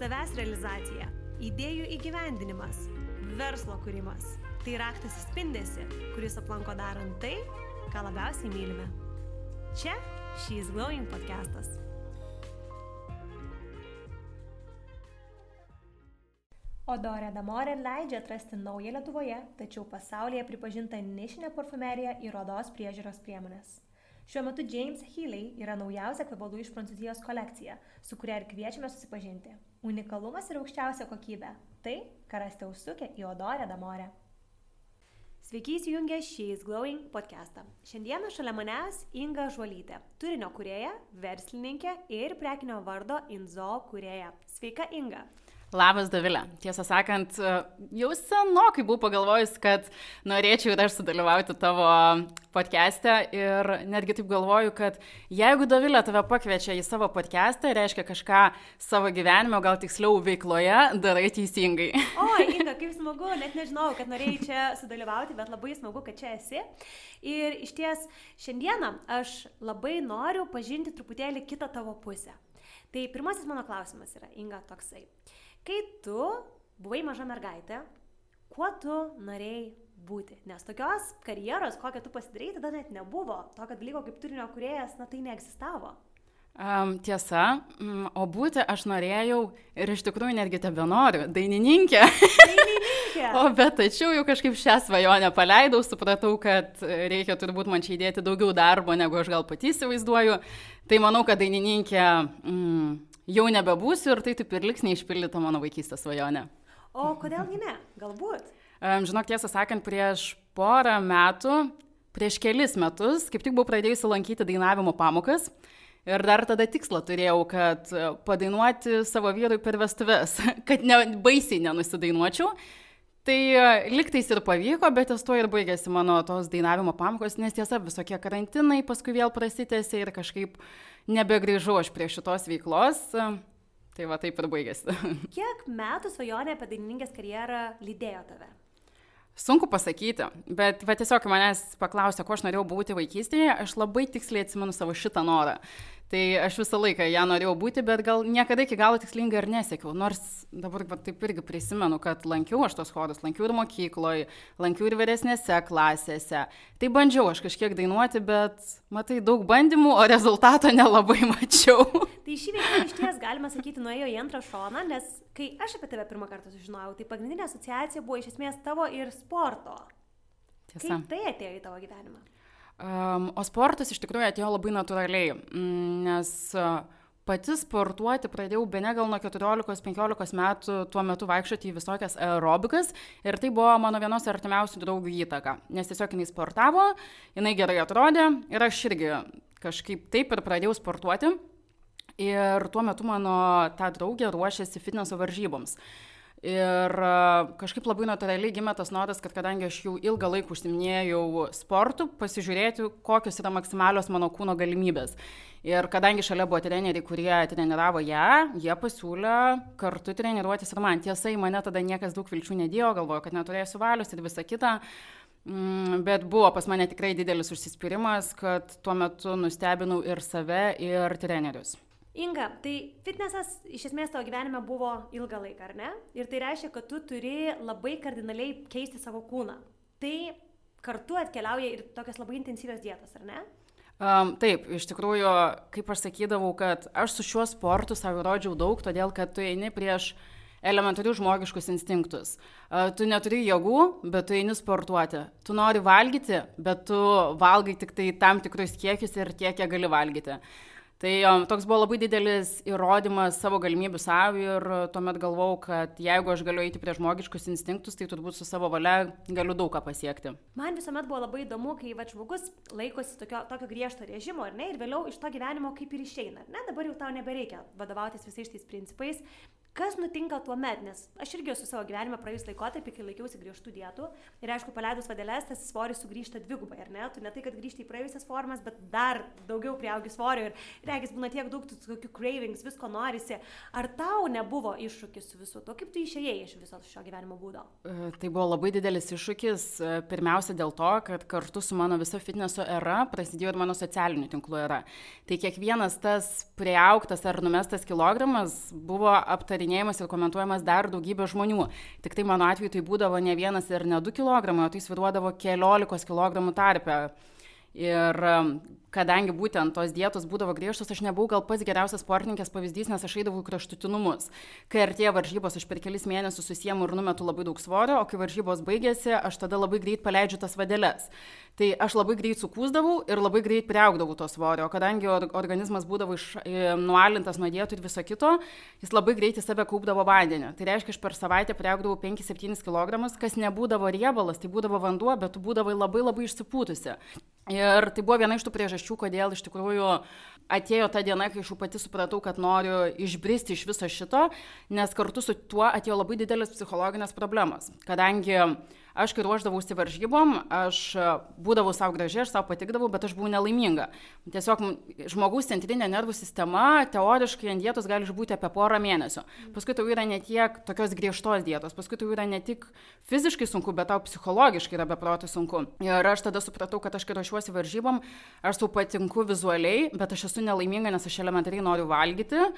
savęs realizacija, idėjų įgyvendinimas, verslo kūrimas. Tai raktas į spindesi, kuris aplanko darant tai, ką labiausiai mylime. Čia She's Glowing podcastas. Odorė Damorė leidžia atrasti naują Lietuvoje, tačiau pasaulyje pripažintą nišinę parfumeriją ir odos priežiūros priemonės. Šiuo metu James Healy yra naujausia kvepalų iš Prancūzijos kolekcija, su kuria ir kviečiame susipažinti. Unikalumas ir aukščiausia kokybė - tai, ką rasite užsukę į Odorę Damorę. Sveiki įsijungę She's Glowing podcastą. Šiandieną šalia manęs Inga Žuolytė, turinio kurėja, verslininkė ir prekinio vardo Inzo kurėja. Sveika Inga. Labas, Davilė. Tiesą sakant, jau senokai buvau pagalvojus, kad norėčiau aš sudalyvauti tavo podcast'e ir netgi taip galvoju, kad jeigu Davilė tave pakviečia į savo podcast'ą, reiškia kažką savo gyvenime, gal tiksliau veikloje, darai teisingai. O, Inga, kaip smagu, net nežinau, kad norėjai čia sudalyvauti, bet labai smagu, kad čia esi. Ir iš ties šiandieną aš labai noriu pažinti truputėlį kitą tavo pusę. Tai pirmasis mano klausimas yra, Inga, toksai. Kai tu buvai maža mergaitė, kuo tu norėjai būti? Nes tokios karjeros, kokią tu pasidarėjai, tada net nebuvo. Tokio dalyko kaip turinio kuriejas, na tai neegzistavo. Um, tiesa, um, o būti aš norėjau ir iš tikrųjų netgi tebe noriu, dainininkė. Dainininkė. o bet tačiau jau kažkaip šią svajonę paleidau, supratau, kad reikia turbūt man čia įdėti daugiau darbo, negu aš gal pati įsivaizduoju. Tai manau, kad dainininkė mm, jau nebebūsiu ir tai taip ir liks neišpildyta mano vaikystės svajonė. O kodėlgi ne? Galbūt. Žinok, tiesą sakant, prieš porą metų, prieš kelis metus, kaip tik buvau pradėjusi lankyti dainavimo pamokas. Ir dar tada tikslą turėjau, kad padainuoti savo vyrui per vestuves, kad ne, baisiai nenusidainuočiau. Tai liktais ir pavyko, bet ties to ir baigėsi mano tos dainavimo pamokos, nes tiesa, visokie karantinai paskui vėl prasitėsi ir kažkaip nebegrįžau aš prie šitos veiklos. Tai va taip ir baigėsi. Kiek metų svajonė apie dainininkės karjerą lydėjo tave? Sunku pasakyti, bet va, tiesiog manęs paklausė, ko aš norėjau būti vaikystėje, aš labai tiksliai atsimenu savo šitą norą. Tai aš visą laiką ją norėjau būti, bet gal niekada iki galo tikslingai ir nesiekiau. Nors dabar va, taip irgi prisimenu, kad lankiau aš tos chorus, lankiau ir mokykloje, lankiau ir vyresnėse klasėse. Tai bandžiau aš kažkiek dainuoti, bet matai daug bandymų, o rezultato nelabai mačiau. Tai šį veiklą iš ties galima sakyti nuėjo į antrą šoną, nes kai aš apie tave pirmą kartą sužinojau, tai pagrindinė asociacija buvo iš esmės tavo ir sporto. Tiesa. Kaip tai atėjo į tavo gyvenimą? Um, o sportas iš tikrųjų atėjo labai natūraliai, mm, nes uh, pati sportuoti pradėjau be ne gal nuo 14-15 metų tuo metu vaikščioti į visokias aerobikas ir tai buvo mano vienos artimiausių draugų įtaka, nes tiesiog jinai sportavo, jinai gerai atrodė ir aš irgi kažkaip taip ir pradėjau sportuoti. Ir tuo metu mano ta draugė ruošėsi fitneso varžyboms. Ir kažkaip labai natūraliai gimė tas noras, kad kadangi aš jau ilgą laiką užsiminėjau sportu, pasižiūrėti, kokios yra maksimalios mano kūno galimybės. Ir kadangi šalia buvo treneriai, kurie treniravo ją, jie pasiūlė kartu treniruotis ir man. Tiesa, į mane tada niekas daug vilčių nedėjo, galvoju, kad neturėsiu valios ir visa kita. Mm, bet buvo pas mane tikrai didelis užsispyrimas, kad tuo metu nustebinau ir save, ir trenerius. Inga, tai fitnesas iš esmės tavo gyvenime buvo ilgą laiką, ar ne? Ir tai reiškia, kad tu turi labai kardinaliai keisti savo kūną. Tai kartu atkeliauja ir tokios labai intensyvios dietos, ar ne? Um, taip, iš tikrųjų, kaip aš sakydavau, kad aš su šiuo sportu savo rodžiau daug, todėl kad tu eini prieš elementarius žmogiškus instinktus. Tu neturi jėgų, bet tu eini sportuoti. Tu nori valgyti, bet tu valgai tik tai tam tikrus kiekius ir tiek, kiek gali valgyti. Tai toks buvo labai didelis įrodymas savo galimybių savo ir tuomet galvau, kad jeigu aš galiu eiti prie žmogiškus instinktus, tai turbūt su savo valia galiu daug ką pasiekti. Man visuomet buvo labai įdomu, kai va žmogus laikosi tokio, tokio griežto režimo, ar ne, ir vėliau iš to gyvenimo kaip ir išeina, ar ne, dabar jau tau nebereikia vadovautis visais tais principais. Kas nutinka tuo met, nes aš irgi esu savo gyvenime praėjus laikotarpį, kai laikiausi griežtų dietų ir aišku, paleidus vadelės, tas svoris sugrįžta dvigubai, ar ne? Tu ne tai, kad grįžti į praėjusias formas, bet dar daugiau prieaugi svorio ir regis būna tiek daug tokių cravings, visko norisi. Ar tau nebuvo iššūkis su visu to, kaip tu išėjai iš viso šio gyvenimo būdo? E, tai buvo labai didelis iššūkis, e, pirmiausia dėl to, kad kartu su mano visa fitneso era prasidėjo ir mano socialinių tinklų era. Tai kiekvienas tas prieauktas ar numestas kilogramas buvo aptarinėjamas ir komentuojamas dar daugybė žmonių. Tik tai mano atveju tai būdavo ne vienas ir ne du kilogramai, o tai sviruodavo keliolikos kilogramų tarpe. Ir kadangi būtent tos dietos būdavo griežtos, aš nebuvau gal pats geriausias sportininkės pavyzdys, nes aš eidavau į kraštutinumus. Kai artėja varžybos, aš per kelis mėnesius susiemu ir numetu labai daug svorio, o kai varžybos baigėsi, aš tada labai greit paleidžiu tas vadeles. Tai aš labai greit sukūsdavau ir labai greit priaugdavau to svorio, o kadangi organizmas būdavo iš, e, nualintas nuo dietų ir viso kito, jis labai greitai save kaupdavo vandenį. Tai reiškia, aš per savaitę priaugdavau 5-7 kg, kas nebūdavo riebalas, tai būdavo vanduo, bet tu būdavai labai labai išsipūtusi. Ir tai buvo viena iš tų priežasčių, kodėl iš tikrųjų atėjo ta diena, kai aš jau pati supratau, kad noriu išbristi iš viso šito, nes kartu su tuo atėjo labai didelės psichologinės problemos. Kadangi Aš, kai ruoždavausi varžybom, aš būdavau savo gražiai, aš savo patikdavau, bet aš buvau nelaiminga. Tiesiog žmogaus centrinė nervų sistema teoriškai ant dietos gali išbūti apie porą mėnesių. Paskui tau yra ne tiek tokios griežtos dietos, paskui tau yra ne tik fiziškai sunku, bet tau psichologiškai yra beprotai sunku. Ir aš tada supratau, kad aš, kai ruošiuosi varžybom, aš sau patinku vizualiai, bet aš esu nelaiminga, nes aš elementariai noriu valgyti.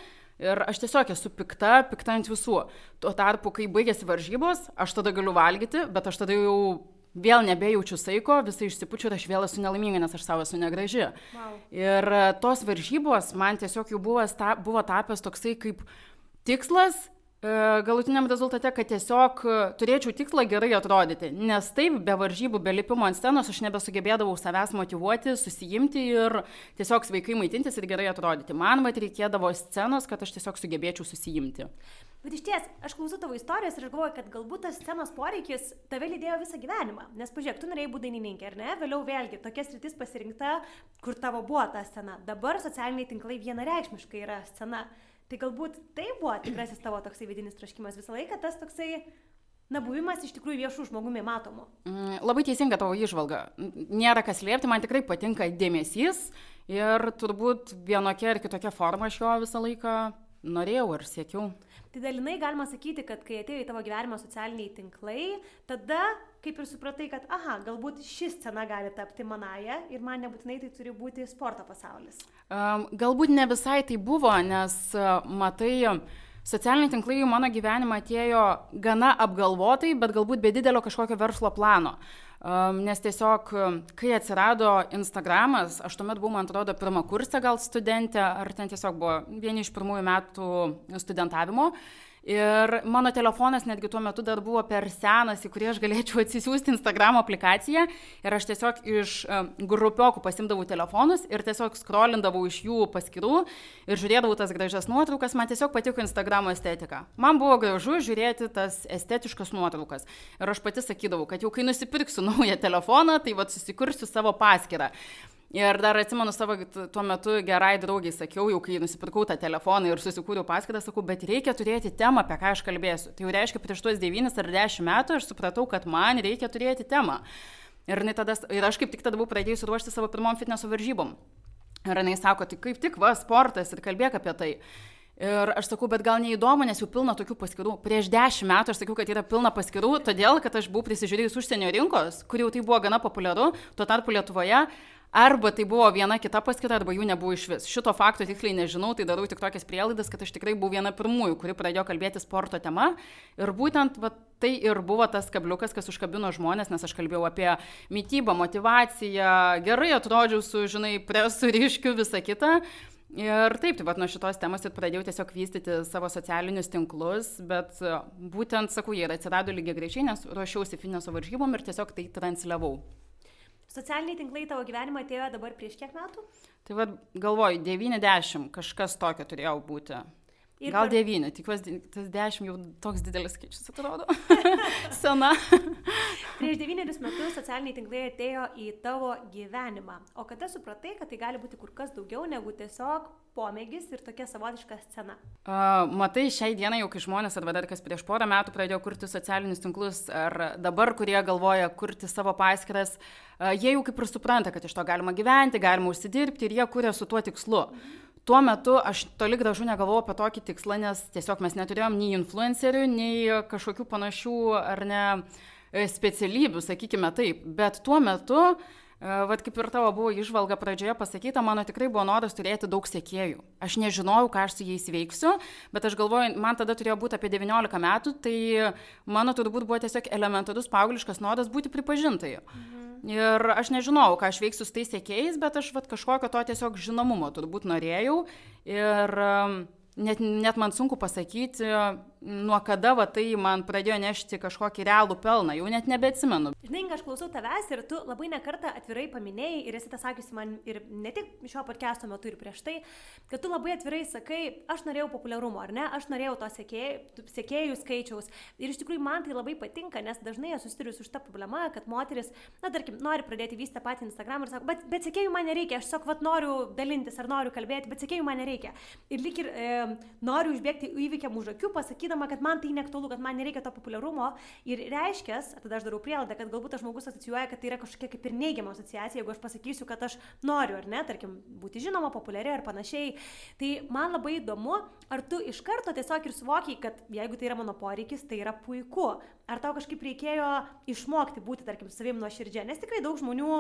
Ir aš tiesiog esu pikta, pikta ant visų. Tuo tarpu, kai baigėsi varžybos, aš tada galiu valgyti, bet aš tada jau vėl nebejaučiu saiko, visai išsipučiu ir aš vėl esu nelaiminga, nes aš savo esu negraži. Wow. Ir e, tos varžybos man tiesiog jau buvo, buvo tapęs toksai kaip tikslas galutiniam rezultate, kad tiesiog e, turėčiau tikslą gerai atrodyti, nes taip, be varžybų, be lipimo ant scenos aš nebesugebėdavau savęs motivuoti, susijimti ir tiesiog sveikai maitintis ir gerai atrodyti. Man mat reikėdavo scenos, kad aš tiesiog sugebėčiau susijimti. Bet iš ties, aš klausau tavo istorijos ir galvoju, kad galbūt tas scenos poreikis tave lydėjo visą gyvenimą. Nes pažiūrėk, tu norėjai būti dainininkė, ar ne? Vėliau vėlgi tokia sritis pasirinkta, kur tavo buvo ta scena. Dabar socialiniai tinklai vienareikšmiškai yra scena. Tai galbūt tai buvo tikrasis tavo toksai vidinis troškimas visą laiką, tas toksai, na, buvimas iš tikrųjų viešų žmogumi matomu. Mm, labai teisinga tavo išvalga. Nėra kas liepti, man tikrai patinka dėmesys ir turbūt vienokia ar kitokia forma aš jo visą laiką norėjau ir siekiau. Tai dalinai galima sakyti, kad kai atėjo į tavo gyvenimą socialiniai tinklai, tada kaip ir supratai, kad, aha, galbūt ši scena gali tapti manaja ir man nebūtinai tai turi būti sporto pasaulis. Galbūt ne visai tai buvo, nes uh, matai, socialiniai tinklai į mano gyvenimą atėjo gana apgalvotai, bet galbūt be didelio kažkokio verslo plano. Um, nes tiesiog, kai atsirado Instagramas, aš tuomet buvau, man atrodo, pirmą kursą gal studentė, ar ten tiesiog buvo vieni iš pirmųjų metų studentavimo. Ir mano telefonas netgi tuo metu dar buvo per senas, į kurį aš galėčiau atsisiųsti Instagram aplikaciją. Ir aš tiesiog iš grupiokų pasimdavau telefonus ir tiesiog skrolindavau iš jų paskirų ir žiūrėdavau tas gražias nuotraukas. Man tiesiog patiko Instagramo estetika. Man buvo gražu žiūrėti tas estetiškas nuotraukas. Ir aš pati sakydavau, kad jau kai nusipirksiu naują telefoną, tai vad susikursiu savo paskirtą. Ir dar atsimenu savo tuo metu gerai draugiai sakiau, jau kai nusipirkau tą telefoną ir susikūriau paskaitą, sakau, bet reikia turėti temą, apie ką aš kalbėsiu. Tai jau reiškia, prieš tuos 9 ar 10 metų aš supratau, kad man reikia turėti temą. Ir, tada, ir aš kaip tik tada buvau pradėjusi ruošti savo pirmom fitneso varžybom. Ir jinai sako, tai kaip tik va, sportas ir kalbėk apie tai. Ir aš sakau, bet gal neįdomu, nes jau pilna tokių paskirų. Prieš dešimt metų aš sakiau, kad yra pilna paskirų, todėl kad aš buvau prisižiūrėjus užsienio rinkos, kur jau tai buvo gana populiaru, tuo tarpu Lietuvoje Arba tai buvo viena kita paskita, arba jų nebuvo iš vis. Šito fakto tiksliai nežinau, tai darau tik tokias prielaidas, kad aš tikrai buvau viena pirmųjų, kuri pradėjo kalbėti sporto tema. Ir būtent va, tai ir buvo tas kabliukas, kas užkabino žmonės, nes aš kalbėjau apie mytybą, motivaciją, gerai atrodžiau su, žinai, presu, ryškiu, visą kitą. Ir taip, tai vat, nuo šitos temos ir pradėjau tiesiog vystyti savo socialinius tinklus, bet būtent, sakau, jie atsirado lygiai greičiai, nes ruošiausi fineso varžybom ir tiesiog tai transliavau. Socialiniai tinklai tavo gyvenimą atėjo dabar prieš kiek metų? Tai vad galvoju, 90 kažkas tokio turėjo būti. Ir Gal per... devyni, tikiuosi, tas dešimt jau toks didelis skaičius atrodo. Sena. Prieš devynerius metus socialiniai tinklai atėjo į tavo gyvenimą. O kada supratai, kad tai gali būti kur kas daugiau negu tiesiog pomėgis ir tokia savotiška scena? Uh, matai, šiai dienai jau kai žmonės, arba dar kas prieš porą metų pradėjo kurti socialinius tinklus, ar dabar, kurie galvoja kurti savo paskiras, uh, jie jau kaip ir supranta, kad iš to galima gyventi, galima užsidirbti ir jie kuria su tuo tikslu. Mhm tuo metu aš toli gražu negalvojau apie tokį tikslą, nes tiesiog mes neturėjom nei influencerių, nei kažkokių panašių ar ne e, specialybių, sakykime taip. Bet tuo metu uh, Vat kaip ir tavo buvo išvalga pradžioje pasakyta, mano tikrai buvo noras turėti daug sekėjų. Aš nežinojau, ką aš su jais veiksiu, bet aš galvoju, man tada turėjo būti apie 19 metų, tai mano turbūt buvo tiesiog elementarus paaugliškas noras būti pripažintai. Mhm. Ir aš nežinojau, ką aš veiksiu su tais sekėjais, bet aš vat, kažkokio to tiesiog žinomumo turbūt norėjau. Ir net, net man sunku pasakyti, nuo kada va tai man pradėjo nešti kažkokį realų pelną, jau net nebeatsimenu. Žinai, aš klausau tavęs ir tu labai nekartą atvirai paminėjai ir esi tą sakiusi man ir ne tik šio podcast'o metu ir prieš tai, kad tu labai atvirai sakai, aš norėjau populiarumo, ar ne, aš norėjau to sekėjų, sekėjų skaičiaus. Ir iš tikrųjų man tai labai patinka, nes dažnai esu susiduriu su šitą problemą, kad moteris, na tarkim, nori pradėti vystyti patį Instagram ir sako, bet, bet sekėjų man nereikia, aš tiesiog vat noriu dalintis ar noriu kalbėti, bet sekėjų man nereikia. Ir lik ir e, noriu užbėgti įvykiam už akių, pasakyti, sakydama, kad man tai neaktualu, kad man nereikia to populiarumo ir reiškia, tada aš darau prielaidą, kad galbūt tas žmogus asocijuoja, kad tai yra kažkokia kaip ir neigiama asociacija, jeigu aš pasakysiu, kad aš noriu ar ne, tarkim, būti žinoma, populiari ar panašiai. Tai man labai įdomu, ar tu iš karto tiesiog ir suvokiai, kad jeigu tai yra mano poreikis, tai yra puiku. Ar tau kažkaip reikėjo išmokti būti, tarkim, savim nuo širdžia, nes tikrai daug žmonių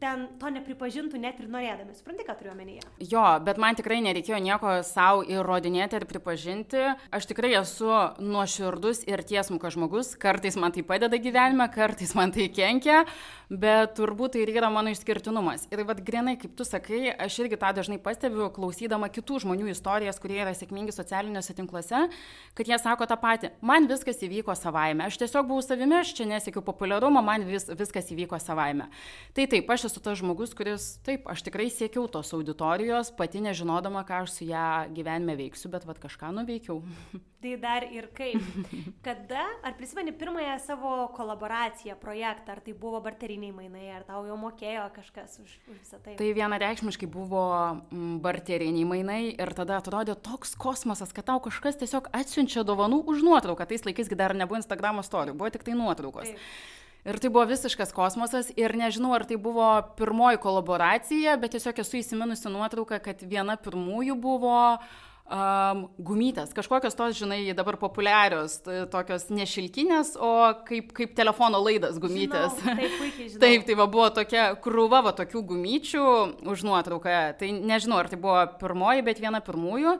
ten to nepripažintų net ir norėdami. Supranti, ką turiu omenyje? Jo, bet man tikrai nereikėjo nieko savo įrodinėti ir pripažinti. Aš tikrai esu nuoširdus ir tiesmukas žmogus. Kartais man tai padeda gyvenime, kartais man tai kenkia, bet turbūt tai yra mano išskirtinumas. Ir vad grinai, kaip tu sakai, aš irgi tą dažnai pastebiu, klausydama kitų žmonių istorijas, kurie yra sėkmingi socialiniuose tinkluose, kad jie sako tą patį. Man viskas įvyko savaime. Aš tiesiog buvau savimi, aš čia nesiekiu populiarumo, man vis, viskas įvyko savaime. Tai taip, aš esu tas žmogus, kuris, taip, aš tikrai siekiau tos auditorijos, pati nežinodama, ką aš su ją gyvenime veiksiu, bet vad kažką nuveikiau. Tai dar ir kaip. Kada, ar prisimeni pirmąją savo kolaboraciją, projektą, ar tai buvo barteriniai mainai, ar tau jau mokėjo kažkas už, už visą tai? Tai vienareikšmiškai buvo mm, barteriniai mainai ir tada atrodė toks kosmosas, kad tau kažkas tiesiog atsiunčia dovanų už nuotrauką. Tais laikais dar nebuvo Instagram istorijų, buvo tik tai nuotraukos. Taip. Ir tai buvo visiškas kosmosas ir nežinau, ar tai buvo pirmoji kolaboracija, bet tiesiog esu įsiminusi nuotrauką, kad viena pirmųjų buvo um, gumytės, kažkokios tos, žinai, dabar populiarios, tokios nešilkinės, o kaip, kaip telefono laidas gumytės. Žinau, taip, puikiai žinau. Taip, tai va, buvo tokia krūva va, tokių gumyčių už nuotrauką. Tai nežinau, ar tai buvo pirmoji, bet viena pirmųjų.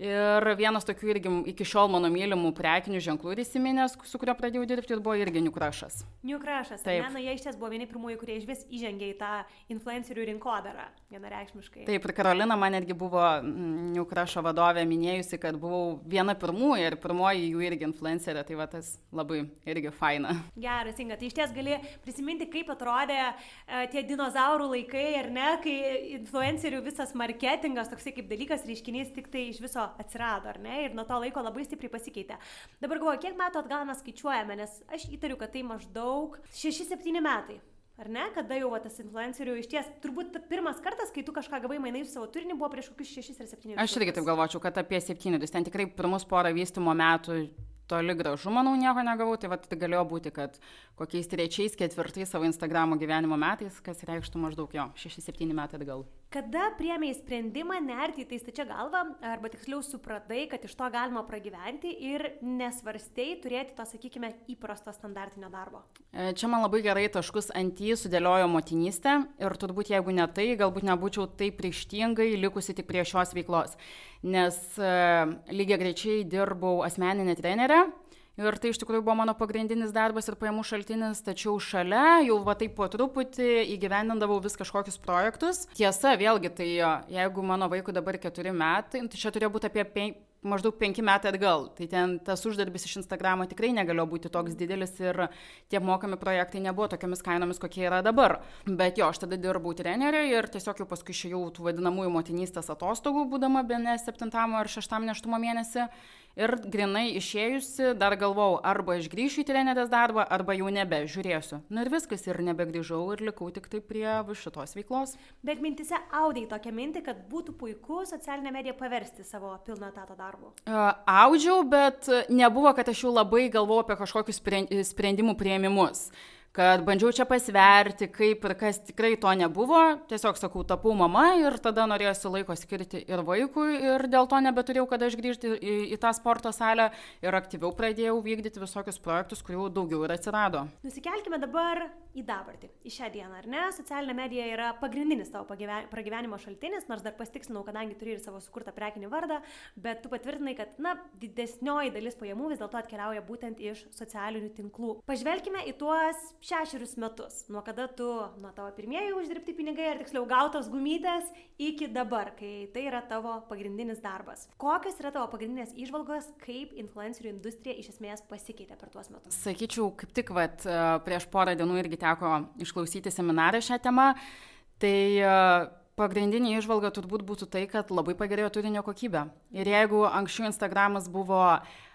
Ir vienas tokių irgi iki šiol mano mylimų prekinių ženklų ir įsiminęs, su kurio pradėjau dirbti, buvo irgi New Crushas. New Crushas. Taip. Ne, na, jie iš ties buvo vieni pirmųjų, kurie iš vis įžengė į tą influencerių rinkodarą, vienareikšmiškai. Taip, ir Karolina man netgi buvo mm, New Crusho vadovė minėjusi, kad buvau viena pirmųjų ir pirmoji jų irgi influencerė, tai va tas labai irgi faina. Geras, Inga, tai iš ties gali prisiminti, kaip atrodė uh, tie dinozaurų laikai, ar ne, kai influencerių visas marketingas, toksai kaip dalykas, reiškinys tik tai iš viso atsirado, ar ne? Ir nuo to laiko labai stipriai pasikeitė. Dabar galvoju, kiek metų atgal mes skaičiuojame, nes aš įtariu, kad tai maždaug 6-7 metai. Ar ne, kada jau va, tas influencerių iš ties, turbūt pirmas kartas, kai tu kažką gavai mainai už savo turinį, buvo prieš kokius 6 ar 7 metus. Aš irgi taip galvočiau, kad apie 7, ten tikrai pirmus porą vystymo metų toli gražu, manau, nieko negavau, tai vat, tai galėjo būti, kad kokiais trečiais, ketvirtais savo Instagramo gyvenimo metais, kas reikštų maždaug jo, 6-7 metai atgal. Kada priemėjai sprendimą nerti į tai stačia galva, arba tiksliau supratai, kad iš to galima pragyventi ir nesvarstei turėti to, sakykime, įprasto standartinio darbo? E, čia man labai gerai taškus ant jį sudėliojo motinystė ir turbūt jeigu ne tai, galbūt nebūčiau taip ryštingai likusi tik prie šios veiklos nes e, lygiai greičiai dirbau asmeninė trenerė. Ir tai iš tikrųjų buvo mano pagrindinis darbas ir pajamų šaltinis, tačiau šalia jau va taip po truputį įgyvendindavau vis kažkokius projektus. Tiesa, vėlgi, tai jeigu mano vaikui dabar keturi metai, tai čia turėjo būti apie maždaug penki metai atgal. Tai ten tas uždarbis iš Instagramo tikrai negalėjo būti toks didelis ir tie mokami projektai nebuvo tokiamis kainomis, kokie yra dabar. Bet jo, aš tada dirbau treneriu ir tiesiog jau paskui išėjau tų vadinamųjų motinystės atostogų, būdama be ne septintam ar šeštam neštumo mėnesį. Ir grinai išėjusi, dar galvojau, arba aš grįšiu į trenerės darbą, arba jau nebe, žiūrėsiu. Na ir viskas, ir nebegrįžau ir likau tik tai prie šitos veiklos. Bet mintise audai tokią mintį, kad būtų puiku socialinę mediją paversti savo pilno etato darbu. Uh, audžiau, bet nebuvo, kad aš jau labai galvojau apie kažkokius sprendimų prieimimus kad bandžiau čia pasverti, kaip ir kas tikrai to nebuvo. Tiesiog sakau, tapau mama ir tada norėjusi laiko skirti ir vaikui ir dėl to nebeturėjau kada aš grįžti į, į tą sporto salę ir aktyviau pradėjau vykdyti visokius projektus, kurių daugiau ir atsirado. Nusikelkime dabar į dabartį, į šią dieną, ar ne? Socialinė medija yra pagrindinis tavo pragyvenimo šaltinis, nors dar pasitikslinau, kadangi turi ir savo sukurtą prekinį vardą, bet tu patvirtinai, kad, na, didesnioji dalis pajamų vis dėlto atkeliauja būtent iš socialinių tinklų. Pažvelkime į tuos šešerius metus, nuo kada tu, nuo tavo pirmieji uždirbti pinigai, ar tiksliau gautos gumytės, iki dabar, kai tai yra tavo pagrindinis darbas. Kokios yra tavo pagrindinės išvalgos, kaip influencerių industrija iš esmės pasikeitė per tuos metus? Sakyčiau, kaip tik vat, prieš porą dienų irgi teko išklausyti seminarą šią temą. Tai e, pagrindinė išvalga turbūt būtų tai, kad labai pagerėjo turinio kokybė. Ir jeigu anksčiau Instagramas buvo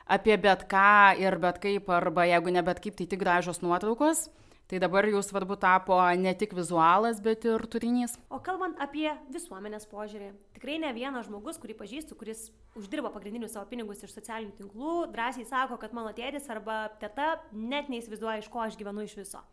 apie bet ką ir bet kaip, arba jeigu ne bet kaip, tai tik gražios nuotraukos. Tai dabar jau svarbu tapo ne tik vizualas, bet ir turinys. O kalbant apie visuomenės požiūrį, tikrai ne vienas žmogus, kurį pažįstu, kuris uždirba pagrindinius savo pinigus iš socialinių tinklų, drąsiai sako, kad mano tėtis arba teta net neįsivaizduoja, iš ko aš gyvenu iš viso.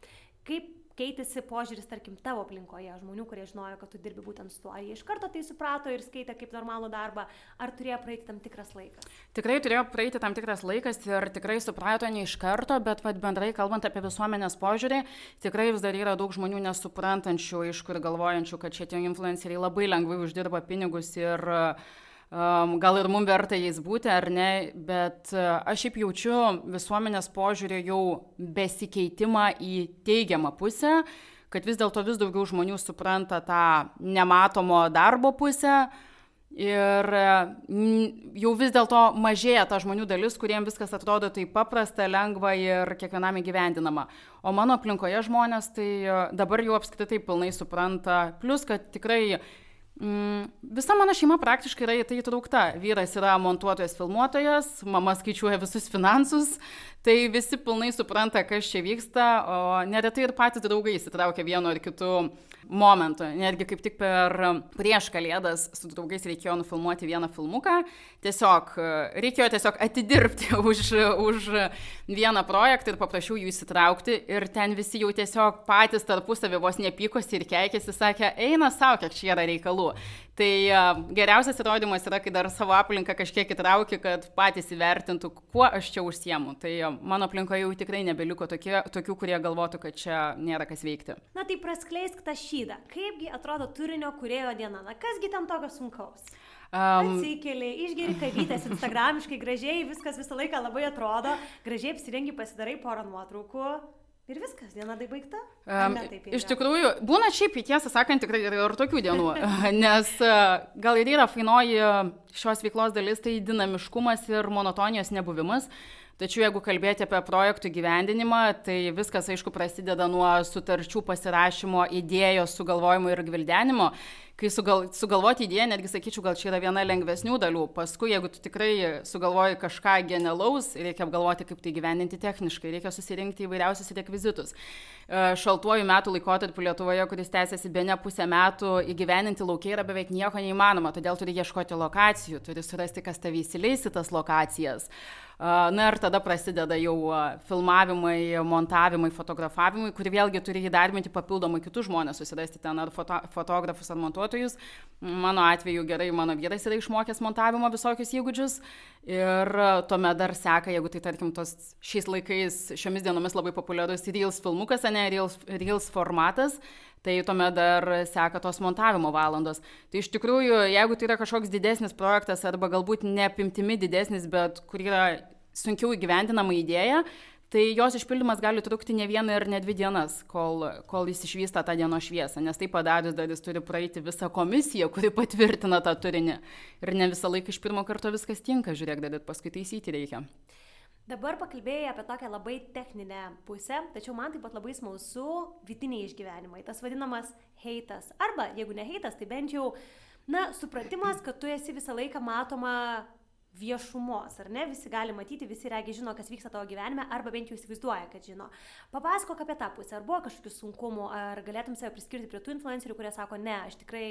Kaip keitėsi požiūris, tarkim, tavo aplinkoje, žmonių, kurie žinojo, kad tu dirbi būtent su tuo. Ar jie iš karto tai suprato ir skaitė kaip normalų darbą, ar turėjo praeiti tam tikras laikas? Tikrai turėjo praeiti tam tikras laikas ir tikrai suprato ne iš karto, bet vad bendrai kalbant apie visuomenės požiūrį, tikrai vis dar yra daug žmonių nesuprantančių, iš kur galvojančių, kad šitie influenceriai labai lengvai uždirba pinigus ir uh, um, gal ir mums verta jais būti ar ne, bet uh, aš šiaip jaučiu visuomenės požiūrį jau besikeitimą į teigiamą pusę, kad vis dėlto vis daugiau žmonių supranta tą nematomo darbo pusę. Ir jau vis dėlto mažėja ta žmonių dalis, kuriems viskas atrodo taip paprasta, lengva ir kiekvienam įgyvendinama. O mano aplinkoje žmonės tai dabar jau apskritai pilnai supranta. Plus, kad tikrai visa mano šeima praktiškai yra į tai įtraukta. Vyras yra montuotojas, filmuotojas, mama skaičiuoja visus finansus, tai visi pilnai supranta, kas čia vyksta, o neretai ir patys draugai įsitraukia vienu ar kitu momentu. Netgi kaip tik per prieš kalėdas su draugais reikėjo nufilmuoti vieną filmuką. Tiesiog reikėjo tiesiog atidirbti už, už vieną projektą ir paprašiau jų įsitraukti. Ir ten visi jau tiesiog patys tarpusavį vos nepykosi ir keikėsi, sakė, eina savo, kiek čia yra reikalų. Tai geriausias įrodymas yra, kai dar savo aplinką kažkiek įtrauki, kad patys įvertintų, kuo aš čia užsiemu. Tai mano aplinkoje jau tikrai nebeliko tokie, tokių, kurie galvotų, kad čia nėra kas veikti. Na tai praskleisk tą šydą. Kaipgi atrodo turinio kurėjo diena? Na kasgi tam tokio sunkaus? Um, Atsikeli, išgeri kavytės, instagramiškai gražiai, viskas visą laiką labai atrodo, gražiai apsirengi, pasidarai porą nuotraukų. Ir viskas, diena tai baigta? Um, iš tikrųjų, būna šiaip, tiesą sakant, tikrai yra ir tokių dienų, nes gal ir yra fainoji šios veiklos dalis, tai dinamiškumas ir monotonijos nebuvimas. Tačiau jeigu kalbėti apie projektų gyvendinimą, tai viskas, aišku, prasideda nuo sutarčių pasirašymo, idėjos sugalvojimo ir gvildenimo kai sugal, sugalvoti idėją, netgi sakyčiau, gal čia yra viena lengvesnių dalių. Paskui, jeigu tu tikrai sugalvoji kažką genialaus, reikia apgalvoti, kaip tai gyveninti techniškai, reikia susirinkti įvairiausius rekvizitus. E, šaltuoju metų laikotarpiu Lietuvoje, kuris tęsiasi be ne pusę metų, įgyveninti laukia yra beveik nieko neįmanoma, todėl turi ieškoti lokacijų, turi surasti, kas tavį įsileis į tas lokacijas. Na ir tada prasideda jau filmavimai, montavimai, fotografavimai, kur vėlgi turi įdarbinti papildomai kitus žmonės, susirasti ten ar foto, fotografus, ar montuotojus. Mano atveju gerai, mano vyras yra išmokęs montavimo visokius įgūdžius ir tuomet dar seka, jeigu tai tarkim tos šiais laikais, šiomis dienomis labai populiarus Reels filmukas, ne Reels, Reels formatas, tai tuomet dar seka tos montavimo valandos. Tai iš tikrųjų, jeigu tai yra kažkoks didesnis projektas arba galbūt neapimtimi didesnis, bet kur yra sunkiau įgyvendinama idėja, tai jos išpildymas gali trukti ne vieną ir ne dvi dienas, kol, kol jis išvysta tą dienos šviesą, nes tai padarius dar jis turi praeiti visą komisiją, kuri patvirtina tą turinį. Ir ne visą laiką iš pirmo karto viskas tinka, žiūrėk, dar paskui taisyti reikia. Dabar pakalbėjai apie tokią labai techninę pusę, tačiau man taip pat labai smalsu vidiniai išgyvenimai, tas vadinamas heitas. Arba, jeigu ne heitas, tai bent jau, na, supratimas, kad tu esi visą laiką matoma viešumos, ar ne? Visi gali matyti, visi regi žino, kas vyksta tavo gyvenime, arba bent jau įsivaizduoja, kad žino. Papasakok apie tą pusę, ar buvo kažkokių sunkumų, ar galėtum save priskirti prie tų influencerių, kurie sako, ne, aš tikrai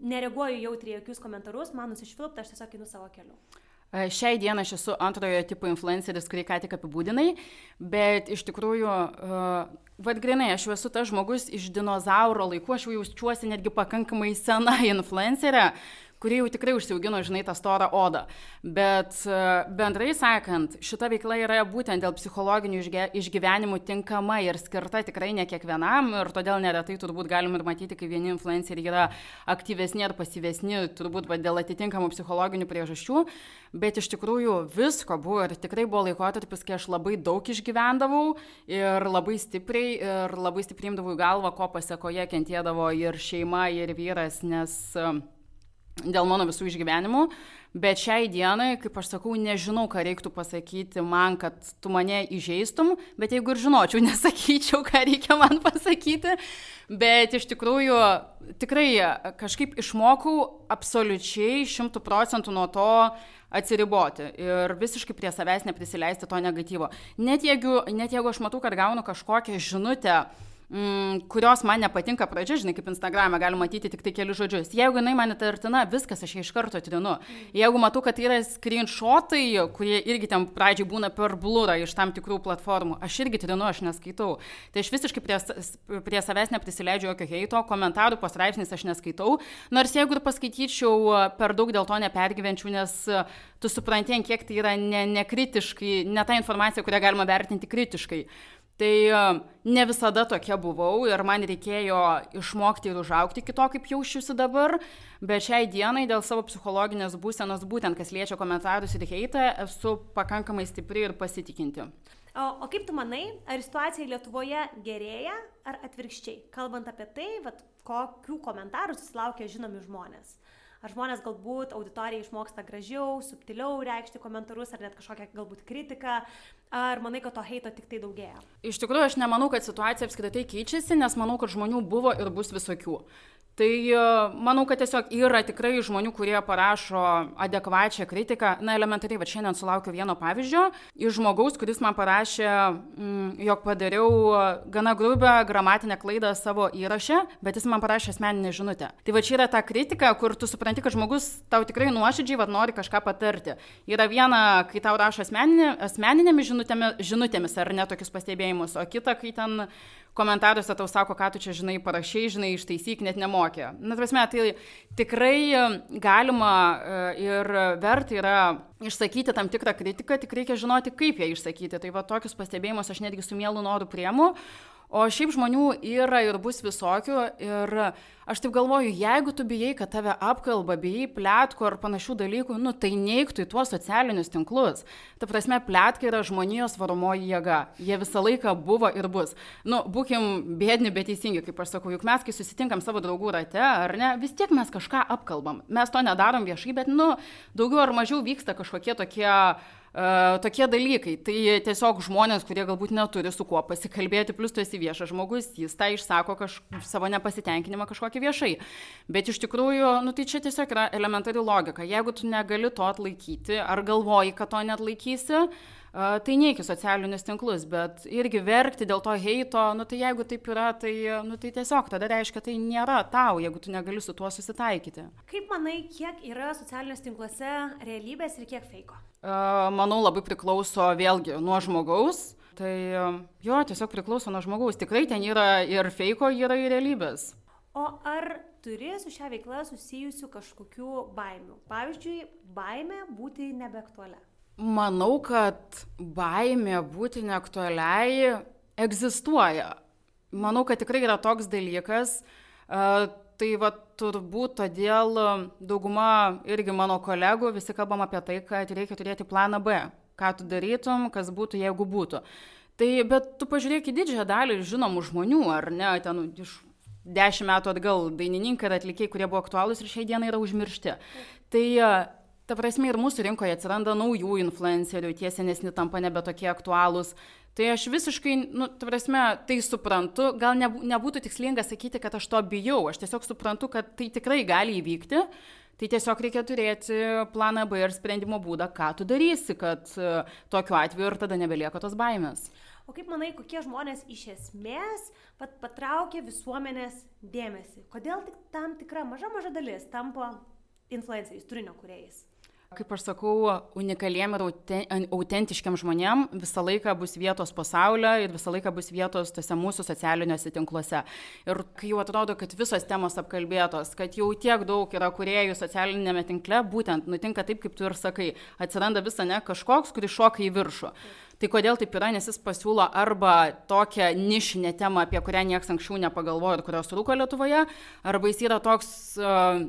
nereaguoju jautriai jokius komentarus, man nusišvilpta, aš tiesiog einu savo keliu. E, šiai dienai aš esu antrojo tipo influenceris, kurį ką tik apibūdinai, bet iš tikrųjų, uh, vad grinai, aš jau esu tas žmogus iš dinozauro laikų, aš jau jaučiuosi netgi pakankamai sena influencerė, kuri jau tikrai užsiaugino, žinai, tą storą odą. Bet e, bendrai sakant, šita veikla yra būtent dėl psichologinių išgyvenimų tinkama ir skirta tikrai ne kiekvienam ir todėl neretai turbūt galim ir matyti, kai vieni influenceriai yra aktyvesni ar pasyvesni, turbūt va, dėl atitinkamų psichologinių priežasčių, bet iš tikrųjų visko buvo ir tikrai buvo laikotarpis, kai aš labai daug išgyvendavau ir labai stipriai ir labai stipriai imdavau į galvą, ko pasiekoje kentėdavo ir šeima, ir vyras, nes dėl mano visų išgyvenimų, bet šiai dienai, kaip aš sakau, nežinau, ką reiktų pasakyti man, kad tu mane įžeistum, bet jeigu ir žinočiau, nesakyčiau, ką reikia man pasakyti, bet iš tikrųjų tikrai kažkaip išmokau absoliučiai šimtų procentų nuo to atsiriboti ir visiškai prie savęs neprisileisti to negatyvo. Net jeigu, net jeigu aš matau, kad gaunu kažkokią žinutę, mm, kurios man nepatinka pradžia, žinai, kaip Instagram'e galima matyti tik tai kelius žodžius. Jeigu jinai man įtartina, viskas aš ją iš karto atrinu. Jeigu matau, kad yra screenshotai, kurie irgi ten pradžiai būna per blurą iš tam tikrų platformų, aš irgi trinu, aš neskaitau. Tai aš visiškai prie, prie savęs neprisileidžiu jokio heito, komentarų pasraipsnis aš neskaitau. Nors jeigu ir paskaityčiau, per daug dėl to nepergyvenčiau, nes tu supranti, kiek tai yra nekritiškai, ne, ne ta informacija, kurią galima vertinti kritiškai. Tai e, ne visada tokia buvau ir man reikėjo išmokti ir užaukti kito, kaip jaučiuosi dabar, bet šiai dienai dėl savo psichologinės būsenos, būtent kas liečia komentarus ir heitą, esu pakankamai stipri ir pasitikinti. O, o kaip tu manai, ar situacija Lietuvoje gerėja ar atvirkščiai? Kalbant apie tai, vat, kokių komentarų susilaukia žinomi žmonės ar žmonės galbūt auditorijai išmoksta gražiau, subtiliau reikšti komentarus, ar net kažkokią galbūt kritiką, ar manai, kad to heito tik tai daugėja? Iš tikrųjų, aš nemanau, kad situacija apskritai keičiasi, nes manau, kad žmonių buvo ir bus visokių. Tai e, manau, kad tiesiog yra tikrai žmonių, kurie parašo adekvačią kritiką. Na, elementariai, va šiandien sulaukiu vieno pavyzdžio iš žmogaus, kuris man parašė, mm, jog padariau gana grubę gramatinę klaidą savo įrašę, bet jis man parašė asmeninę žinutę. Tai va čia yra ta kritika, kur tu supranti, kad žmogus tau tikrai nuoširdžiai vad nori kažką patarti. Yra viena, kai tau rašo asmeninė, asmeninėmis žinutėmis, žinutėmis ar ne tokius pastebėjimus, o kita, kai ten komentaruose tau sako, ką tu čia žinai, parašiai, žinai, ištaisyk, net nemokė. Na, prasme, tai tikrai e, galima e, ir verta yra išsakyti tam tikrą kritiką, tik reikia žinoti, kaip ją išsakyti. Tai va tokius pastebėjimus aš netgi su mielu noru priemu, O šiaip žmonių yra ir bus visokių. Ir aš taip galvoju, jeigu tu bijai, kad tave apkalba, bijai plėtkų ar panašių dalykų, nu tai neiktų į tuos socialinius tinklus. Ta prasme, plėtka yra žmonijos varomoji jėga. Jie visą laiką buvo ir bus. Nu, būkim bėdni, bet teisingi, kaip aš sakau, juk mes, kai susitinkam savo draugų rate, ar ne, vis tiek mes kažką apkalbam. Mes to nedarom viešai, bet, nu, daugiau ar mažiau vyksta kažkokie tokie Uh, tokie dalykai. Tai tiesiog žmonės, kurie galbūt neturi su kuo pasikalbėti, plus tu esi viešas žmogus, jis tą išsako kaž, savo nepasitenkinimą kažkokį viešai. Bet iš tikrųjų, nu, tai čia tiesiog yra elementari logika. Jeigu tu negali to atlaikyti, ar galvoji, kad to net laikysi, uh, tai neik į socialinius tinklus, bet irgi verkti dėl to heito, nu tai jeigu taip yra, tai, nu, tai tiesiog tada reiškia, tai nėra tau, jeigu tu negali su tuo susitaikyti. Kaip manai, kiek yra socialiniuose tinkluose realybės ir kiek feiko? Manau, labai priklauso vėlgi nuo žmogaus. Tai jo, tiesiog priklauso nuo žmogaus. Tikrai ten yra ir feiko, yra ir realybės. O ar turi su šia veikla susijusių kažkokių baimių? Pavyzdžiui, baimė būti nebeaktualia. Manau, kad baimė būti neaktualiai egzistuoja. Manau, kad tikrai yra toks dalykas. Tai va turbūt todėl dauguma irgi mano kolegų visi kalbam apie tai, kad reikia turėti planą B. Ką tu darytum, kas būtų, jeigu būtų. Tai bet tu pažiūrėk į didžiąją dalį žinomų žmonių, ar ne, ten iš dešimt metų atgal dainininkai ir atlikėjai, kurie buvo aktualūs ir šiai dienai yra užmiršti. Tai Ta prasme, ir mūsų rinkoje atsiranda naujų influencerių, tie senesni tampa nebe tokie aktualūs. Tai aš visiškai, nu, ta prasme, tai suprantu, gal nebūtų tikslinga sakyti, kad aš to bijau, aš tiesiog suprantu, kad tai tikrai gali įvykti. Tai tiesiog reikia turėti planą B ir sprendimo būdą, ką tu darysi, kad uh, tokiu atveju ir tada nebelieka tos baimės. O kaip manai, kokie žmonės iš esmės pat patraukia visuomenės dėmesį? Kodėl tik tam tikra maža maža dalis tampa influenceriais, turinio kuriejais? Kaip aš sakau, unikaliem ir autentiškiam žmonėm visą laiką bus vietos pasaulio ir visą laiką bus vietos tose mūsų socialiniuose tinkluose. Ir kai jau atrodo, kad visos temos apkalbėtos, kad jau tiek daug yra kuriejų socialinėme tinkle, būtent nutinka taip, kaip tu ir sakai, atsiranda visa ne kažkoks, kuris šoka į viršų. Tai kodėl taip yra, nes jis pasiūlo arba tokią nišinę temą, apie kurią niekas anksčiau nepagalvojo ir kurios rūko Lietuvoje, arba jis yra toks uh,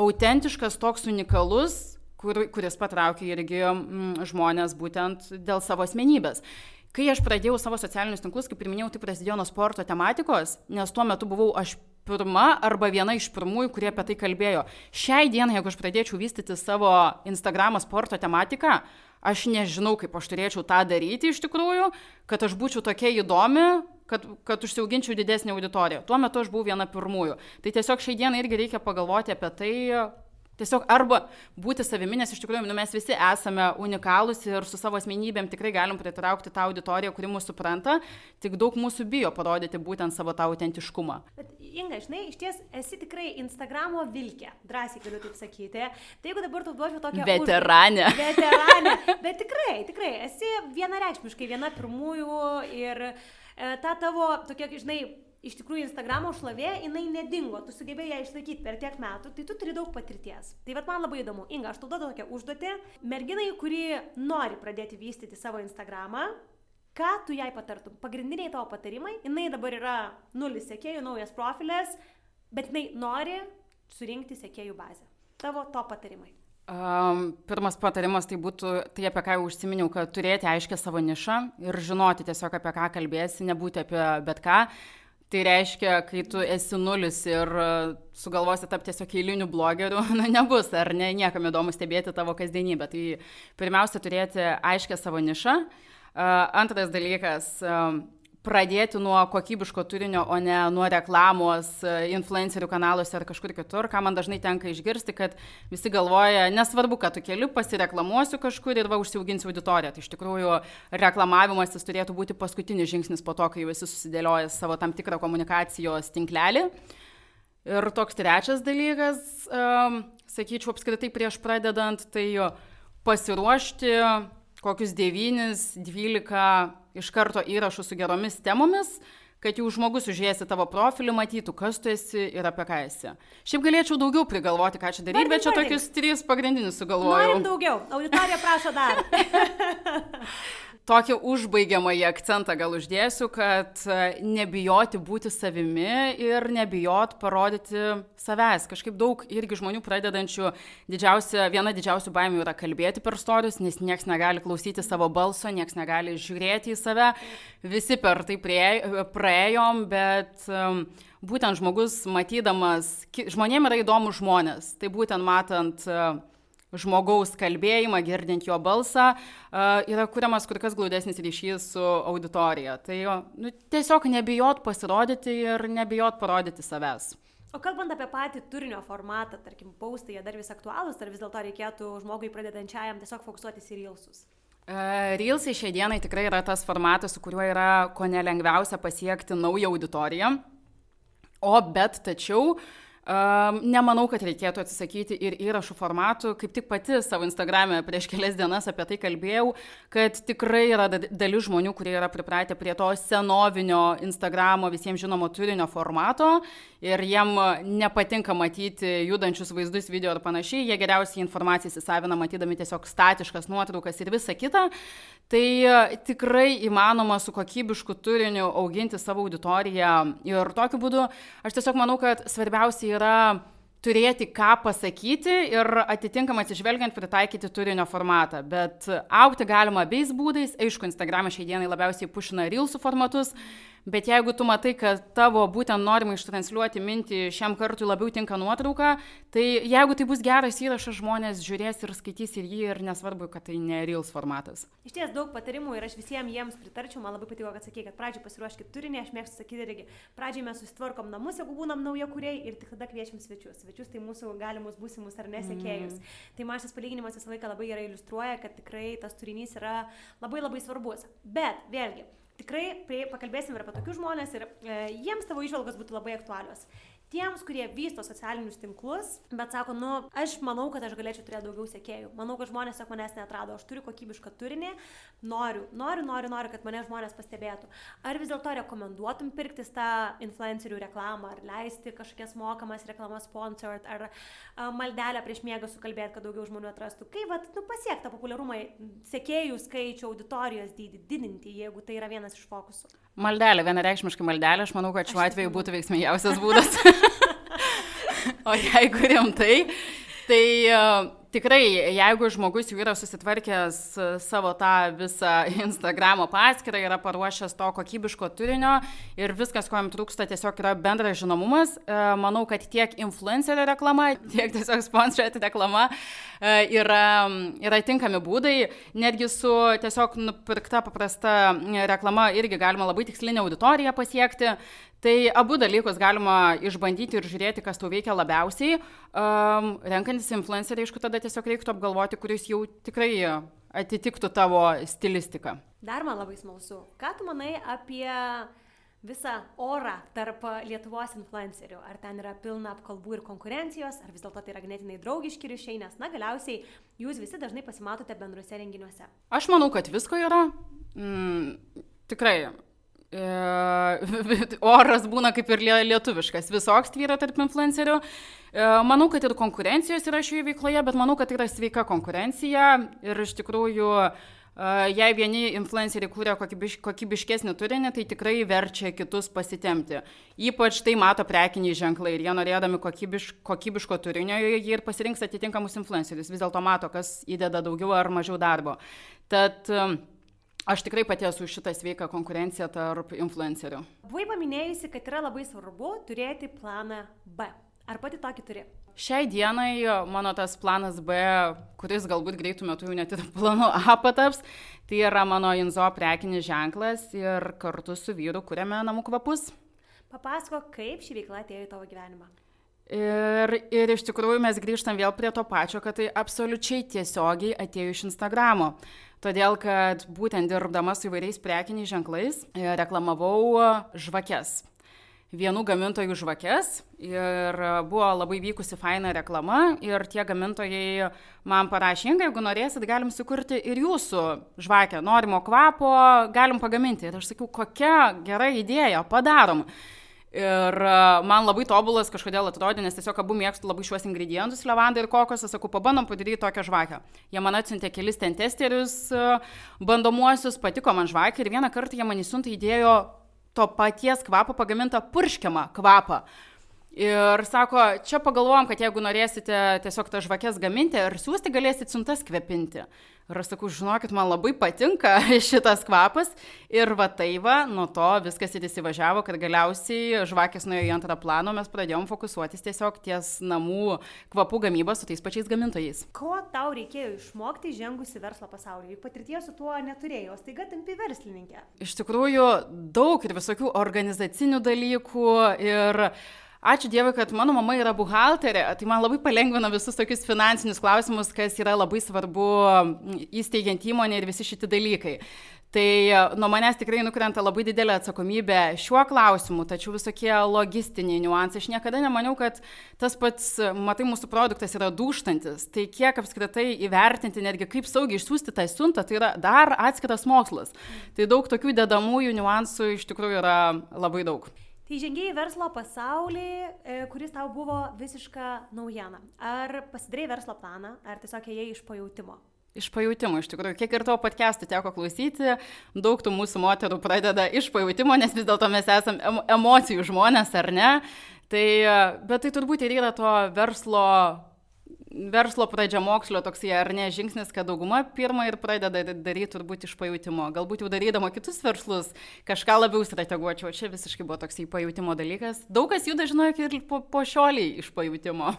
autentiškas, toks unikalus, kur, kuris patraukia irgi mm, žmonės būtent dėl savo asmenybės. Kai aš pradėjau savo socialinius tinklus, kaip ir minėjau, tai prasidėjo nuo sporto tematikos, nes tuo metu buvau aš pirma arba viena iš pirmųjų, kurie apie tai kalbėjo. Šiai dienai, jeigu aš pradėčiau vystyti savo Instagramą sporto tematiką, aš nežinau, kaip aš turėčiau tą daryti iš tikrųjų, kad aš būčiau tokia įdomi, kad, kad užsiauginčiau didesnį auditoriją. Tuo metu aš buvau viena pirmųjų. Tai tiesiog šiai dienai irgi reikia pagalvoti apie tai, Tiesiog arba būti savimi, nes iš tikrųjų nu, mes visi esame unikalūs ir su savo asmenybėm tikrai galim pritraukti tą auditoriją, kuri mūsų supranta, tik daug mūsų bijo parodyti būtent savo tą autentiškumą. Bet Inga, žinai, iš ties esi tikrai Instagramo vilkė, drąsiai galiu taip sakyti. Tai jeigu dabar tu duočiau tokią... Veteranę. Už... Veteranę. Bet tikrai, tikrai, esi vienareikšmiškai viena pirmųjų ir e, ta tavo tokia, žinai, iš tikrųjų Instagramo šlovė, jinai nedingo, tu sugebėjai ją išlaikyti per tiek metų, tai tu turi daug patirties. Tai vad man labai įdomu, Inga, aš tau duodu tokią užduotį, merginai, kuri nori pradėti vystyti savo Instagramą, ką tu jai patartum? Pagrindiniai tavo patarimai, jinai dabar yra nulis sekėjų, naujas profilis, bet jinai nori surinkti sekėjų bazę. Tavo to patarimai. Um, pirmas patarimas tai būtų tai, apie ką jau užsiminiau, kad turėti aiškę savo nišą ir žinoti tiesiog apie ką kalbėsi, nebūti apie bet ką. Tai reiškia, kai tu esi nulis ir e, sugalvosi tapti tiesiog eiliniu blogeriu, na nebus, ar ne, niekam įdomu stebėti tavo kasdienybę. Tai pirmiausia, turėti aiškę savo nišą. E, antras dalykas pradėti nuo kokybiško turinio, o ne nuo reklamos e, influencerių kanaluose ar kažkur kitur, ką man dažnai tenka išgirsti, kad visi galvoja, nesvarbu, kad tu keliu, pasireklamuosiu kažkur ir va užsiauginsiu auditoriją. Tai iš tikrųjų reklamavimas jis turėtų būti paskutinis žingsnis po to, kai visi susidėlioja savo tam tikrą komunikacijos tinklelį. Ir toks trečias dalykas, um, sakyčiau, apskritai prieš pradedant, tai pasiruošti kokius 9-12 iš karto įrašų su geromis temomis, kad jau žmogus užėjęs į tavo profilį matytų, kas tu esi ir apie ką esi. Šiaip galėčiau daugiau prigalvoti, ką čia daryti, bet čia tokius trys pagrindinius sugalvojau. Norim daugiau, auditorija prašo dar. tokį užbaigiamąjį akcentą gal uždėsiu, kad e, nebijoti būti savimi ir nebijot parodyti savęs. Kažkaip daug irgi žmonių pradedančių, didžiausia, viena didžiausių baimių yra kalbėti per storius, nes niekas negali klausyti savo balso, niekas negali žiūrėti į save. Visi per tai praėjom, bet um, būtent žmogus matydamas, žmonėm yra įdomu žmonės. Tai būtent matant uh, žmogaus kalbėjimą, girdint jo balsą, yra kuriamas kur kas glaudesnis ryšys su auditorija. Tai nu, tiesiog nebijot pasirodyti ir nebijot parodyti savęs. O kalbant apie patį turinio formatą, tarkim, paustai, jie dar vis aktualūs, ar vis dėlto reikėtų žmogui pradedančiajam tiesiog fokusuotis į reelsus? Reelsai šiai dienai tikrai yra tas formatas, su kuriuo yra ko nelengviausia pasiekti naują auditoriją. O bet tačiau uh, Nemanau, kad reikėtų atsisakyti ir įrašų formatų. Kaip tik pati savo Instagram'e prieš kelias dienas apie tai kalbėjau, kad tikrai yra dalis žmonių, kurie yra pripratę prie to senovinio Instagramo visiems žinomo turinio formato ir jiem nepatinka matyti judančius vaizdus, video ir panašiai. Jie geriausiai informaciją įsisavina matydami tiesiog statiškas nuotraukas ir visa kita. Tai tikrai įmanoma su kokybišku turiniu auginti savo auditoriją ir tokiu būdu aš tiesiog manau, kad svarbiausia yra turėti ką pasakyti ir atitinkamai atsižvelgiant pritaikyti turinio formatą. Bet aukti galima abiais būdais. Aišku, Instagram'e šiai dienai labiausiai pušina reelsų formatus, Bet jeigu tu matai, kad tavo būtent norima ištransliuoti mintį šiam kartui labiau tinka nuotrauka, tai jeigu tai bus geras įrašas, žmonės žiūrės ir skaitys ir jį ir nesvarbu, kad tai ne reels formatas. Iš ties daug patarimų ir aš visiems jiems pritarčiau, man labai patiko, kad sakai, kad pradžiai pasiruoškit turinį, aš mėgstu sakyti irgi, pradžiai mes susitvarkom namus, jeigu būnam nauja kuriai ir tik tada kviečiam svečius. Svečius tai mūsų galimus būsimus ar nesekėjus. Mm. Tai man šis palyginimas visą laiką labai gerai iliustruoja, kad tikrai tas turinys yra labai labai svarbus. Bet vėlgi, tikrai pakalbėsim ir apie tokius žmonės ir e, jiems tavo išvalgos būtų labai aktualios. Tiems, kurie vysto socialinius tinklus, bet sako, nu, aš manau, kad aš galėčiau turėti daugiau sekėjų. Manau, kad žmonės tiesiog manęs netrado, aš turiu kokybišką turinį, noriu, noriu, noriu, noriu, kad mane žmonės pastebėtų. Ar vis dėlto rekomenduotum pirktis tą influencerių reklamą, ar leisti kažkokias mokamas reklamas sponsored, ar maldelę prieš miegą sukalbėti, kad daugiau žmonių atrastų. Kaip, vat, nu, pasiekti tą populiarumą, sekėjų skaičių, auditorijos dydį didinti, jeigu tai yra vienas iš fokusų. Maldelė, vienareikšmiškai maldelė, aš manau, kad šiuo atveju būtų veiksmingiausias būdas. o jeigu rimtai, tai uh, tikrai, jeigu žmogus jau yra susitvarkęs savo tą visą Instagramo paskyrą, yra paruošęs to kokybiško turinio ir viskas, ko jam trūksta, tiesiog yra bendras žinomumas, uh, manau, kad tiek influencerio reklama, tiek tiesiog sponsored reklama yra, yra tinkami būdai, netgi su tiesiog nupirkta paprasta reklama irgi galima labai tikslinę auditoriją pasiekti. Tai abu dalykus galima išbandyti ir žiūrėti, kas tau veikia labiausiai. Um, renkantis influencerį, aišku, tada tiesiog reiktų apgalvoti, kuris jau tikrai atitiktų tavo stilistiką. Dar man labai smalsu, ką tu manai apie visą orą tarp Lietuvos influencerių? Ar ten yra pilna apkalbų ir konkurencijos, ar vis dėlto tai yra ganėtinai draugiški ryšiai, nes, na, galiausiai jūs visi dažnai pasimatote bendruose renginiuose. Aš manau, kad visko yra. Mm, tikrai oras būna kaip ir lietuviškas, visoks tvyra tarp influencerių. E, manau, kad ir konkurencijos yra šioje veikloje, bet manau, kad yra sveika konkurencija ir iš tikrųjų, e, jei vieni influenceriai kūrė kokybiš, kokybiškesnį turinį, tai tikrai verčia kitus pasitemti. Ypač tai mato prekiniai ženklai ir jie norėdami kokybiš, kokybiško turinio, jie ir pasirinks atitinkamus influencerius. Vis dėlto mato, kas įdeda daugiau ar mažiau darbo. Tad Aš tikrai pati esu šitą sveiką konkurenciją tarp influencerių. Buvai paminėjusi, kad yra labai svarbu turėti planą B. Ar pati tokį turi? Šiai dienai mano tas planas B, kuris galbūt greitų metų jau net ir planu A pataps, tai yra mano Inzo prekinis ženklas ir kartu su vyru kuriame namų kvapus. Papasako, kaip ši veikla atėjo į tavo gyvenimą. Ir, ir iš tikrųjų mes grįžtam vėl prie to pačio, kad tai absoliučiai tiesiogiai atėjo iš Instagramo. Todėl, kad būtent dirbdama su įvairiais prekiniais ženklais e, reklamavau žvakes. Vienų gamintojų žvakes ir buvo labai vykusi faina reklama ir tie gamintojai man parašė, Inga, jeigu norėsit, galim sukurti ir jūsų žvakę, norimo kvapo, galim pagaminti. Ir aš sakiau, kokia gera idėja, padarom. Ir e, man labai tobulas kažkodėl atrodė, nes tiesiog abu mėgstu labai šiuos ingredientus, levandą ir kokosą, sakau, pabandom padaryti tokią žvakę. Jie man atsiuntė kelis ten testerius, e, bandomuosius, patiko man žvakę ir vieną kartą jie man įsiuntė įdėjo to paties kvapo pagamintą purškiamą kvapą. Ir sako, čia pagalvojom, kad jeigu norėsite tiesiog tą žvakės gaminti ir siūsti, galėsite siuntas kvepinti. Ir aš sakau, žinokit, man labai patinka šitas kvapas. Ir va tai va, nuo to viskas ir įsivažiavo, kad galiausiai žvakės nuėjo į antrą planą, mes pradėjom fokusuotis tiesiog ties namų kvapų gamybą su tais pačiais gamintojais. Ko tau reikėjo išmokti žengusi verslo pasaulyje? Juk patirties su tuo neturėjau, staiga tampi verslininkė. Iš tikrųjų, daug ir visokių organizacinių dalykų ir Ačiū Dievui, kad mano mama yra buhalterė, tai man labai palengvina visus tokius finansinius klausimus, kas yra labai svarbu įsteigiant įmonę ir visi šitie dalykai. Tai e, nuo manęs tikrai nukrenta labai didelė atsakomybė šiuo klausimu, tačiau visokie logistiniai niuansai. Aš niekada nemaniau, kad tas pats, matai, mūsų produktas yra duštantis. Tai kiek apskritai įvertinti, netgi kaip saugiai išsiųsti tą siuntą, tai yra dar atskiras mokslas. Tai daug tokių dedamųjų niuansų iš tikrųjų yra labai daug. Tai žengėjai verslo pasaulį, e, kuris tau buvo visiška naujiena. Ar pasidarai verslo planą, ar tiesiog ėjai iš pajūtimo? Iš pajūtimo, iš tikrųjų, kiek ir tavo podcastų teko klausyti, daug tų mūsų moterų pradeda iš pajūtimo, nes vis dėlto mes esame emocijų žmonės, ar ne? Tai, e, bet tai turbūt ir yra to verslo verslo pradžia mokslo toksai ar ne žingsnis, kad dauguma pirmą ir pradeda daryti turbūt iš pajūtimo. Galbūt jau darydama kitus verslus kažką labiau strateguočiau. Čia visiškai buvo toksai pajūtimo dalykas. Daug kas jų dažnai ir po, po šioliai iš pajūtimo.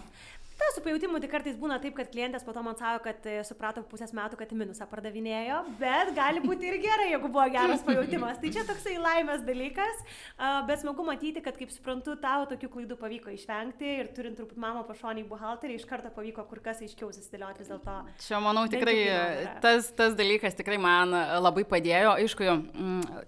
Ta, su pajūtimu tai kartais būna taip, kad klientės po to man savo, kad e, suprato pusės metų, kad minusą pardavinėjo, bet gali būti ir gerai, jeigu buvo geras pajūtimas. Tai čia toksai laimės dalykas, bet smagu matyti, kad, kaip suprantu, tau tokių klaidų pavyko išvengti ir turint truputį mamą pašonį buhalterį, iš karto pavyko kur kas aiškiau susidėlioti vis dėlto. Čia, manau, tikrai tas, tas dalykas tikrai man labai padėjo. Aišku,